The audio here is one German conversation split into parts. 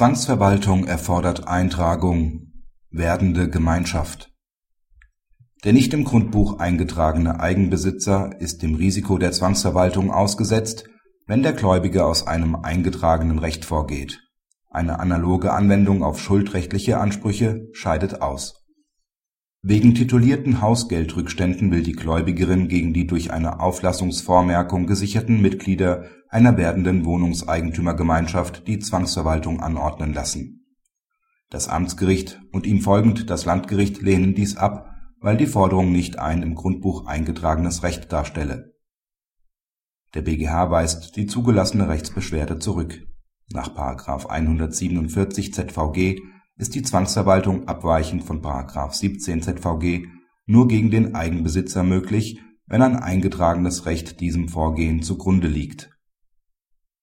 Zwangsverwaltung erfordert Eintragung (werdende Gemeinschaft). Der nicht im Grundbuch eingetragene Eigenbesitzer ist dem Risiko der Zwangsverwaltung ausgesetzt, wenn der Gläubiger aus einem eingetragenen Recht vorgeht. Eine analoge Anwendung auf schuldrechtliche Ansprüche scheidet aus. Wegen titulierten Hausgeldrückständen will die Gläubigerin gegen die durch eine Auflassungsvormerkung gesicherten Mitglieder einer werdenden Wohnungseigentümergemeinschaft die Zwangsverwaltung anordnen lassen. Das Amtsgericht und ihm folgend das Landgericht lehnen dies ab, weil die Forderung nicht ein im Grundbuch eingetragenes Recht darstelle. Der BGH weist die zugelassene Rechtsbeschwerde zurück. Nach § 147 ZVG ist die Zwangsverwaltung abweichend von § 17 ZVG nur gegen den Eigenbesitzer möglich, wenn ein eingetragenes Recht diesem Vorgehen zugrunde liegt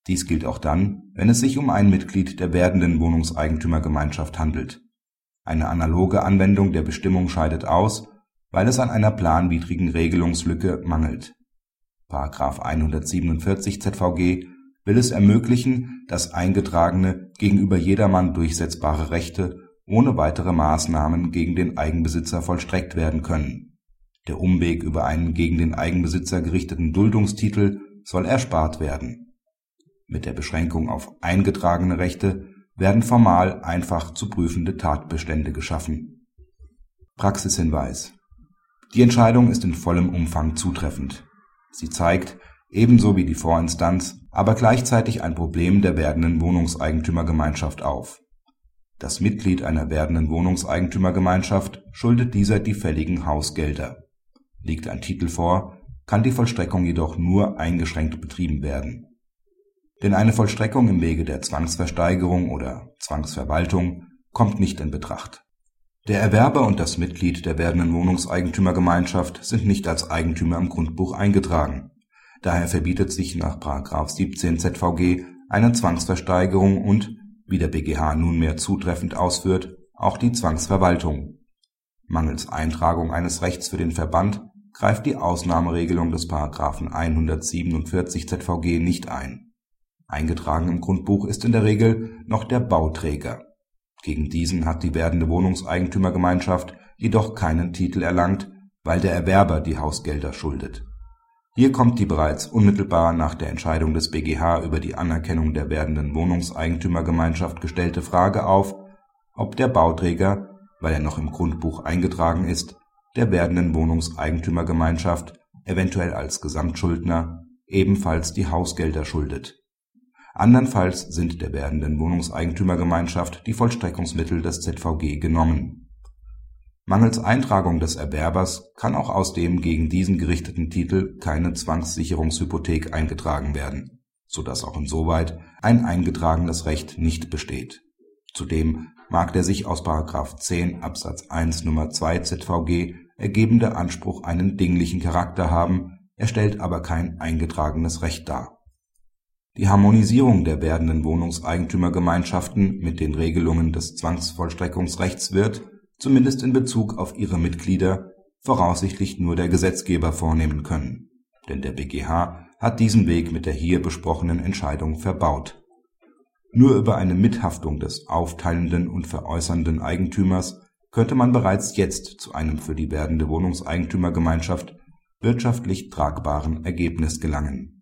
dies gilt auch dann, wenn es sich um ein Mitglied der werdenden Wohnungseigentümergemeinschaft handelt. Eine analoge Anwendung der Bestimmung scheidet aus, weil es an einer planwidrigen Regelungslücke mangelt. § 147 ZVG will es ermöglichen, dass eingetragene, gegenüber jedermann durchsetzbare Rechte ohne weitere Maßnahmen gegen den Eigenbesitzer vollstreckt werden können. Der Umweg über einen gegen den Eigenbesitzer gerichteten Duldungstitel soll erspart werden mit der Beschränkung auf eingetragene Rechte werden formal einfach zu prüfende Tatbestände geschaffen. Praxishinweis Die Entscheidung ist in vollem Umfang zutreffend. Sie zeigt, ebenso wie die Vorinstanz, aber gleichzeitig ein Problem der werdenden Wohnungseigentümergemeinschaft auf. Das Mitglied einer werdenden Wohnungseigentümergemeinschaft schuldet dieser die fälligen Hausgelder. Liegt ein Titel vor, kann die Vollstreckung jedoch nur eingeschränkt betrieben werden denn eine Vollstreckung im Wege der Zwangsversteigerung oder Zwangsverwaltung kommt nicht in Betracht. Der Erwerber und das Mitglied der werdenden Wohnungseigentümergemeinschaft sind nicht als Eigentümer im Grundbuch eingetragen. Daher verbietet sich nach § 17 ZVG eine Zwangsversteigerung und, wie der BGH nunmehr zutreffend ausführt, auch die Zwangsverwaltung. Mangels Eintragung eines Rechts für den Verband greift die Ausnahmeregelung des § 147 ZVG nicht ein Eingetragen im Grundbuch ist in der Regel noch der Bauträger. Gegen diesen hat die werdende Wohnungseigentümergemeinschaft jedoch keinen Titel erlangt, weil der Erwerber die Hausgelder schuldet. Hier kommt die bereits unmittelbar nach der Entscheidung des BGH über die Anerkennung der werdenden Wohnungseigentümergemeinschaft gestellte Frage auf, ob der Bauträger, weil er noch im Grundbuch eingetragen ist, der werdenden Wohnungseigentümergemeinschaft, eventuell als Gesamtschuldner, ebenfalls die Hausgelder schuldet Andernfalls sind der werdenden Wohnungseigentümergemeinschaft die Vollstreckungsmittel des ZVG genommen. Mangels Eintragung des Erwerbers kann auch aus dem gegen diesen gerichteten Titel keine Zwangssicherungshypothek eingetragen werden, so dass auch insoweit ein eingetragenes Recht nicht besteht. Zudem mag der sich aus § 10 Absatz 1 Nr. 2 ZVG ergebende Anspruch einen dinglichen Charakter haben, er stellt aber kein eingetragenes Recht dar die Harmonisierung der werdenden Wohnungseigentümergemeinschaften mit den Regelungen des Zwangsvollstreckungsrechts wird, zumindest in Bezug auf ihre Mitglieder, voraussichtlich nur der Gesetzgeber vornehmen können, denn der BGH hat diesen Weg mit der hier besprochenen Entscheidung verbaut. Nur über eine Mithaftung des aufteilenden und veräußernden Eigentümers könnte man bereits jetzt zu einem für die werdende Wohnungseigentümergemeinschaft wirtschaftlich tragbaren Ergebnis gelangen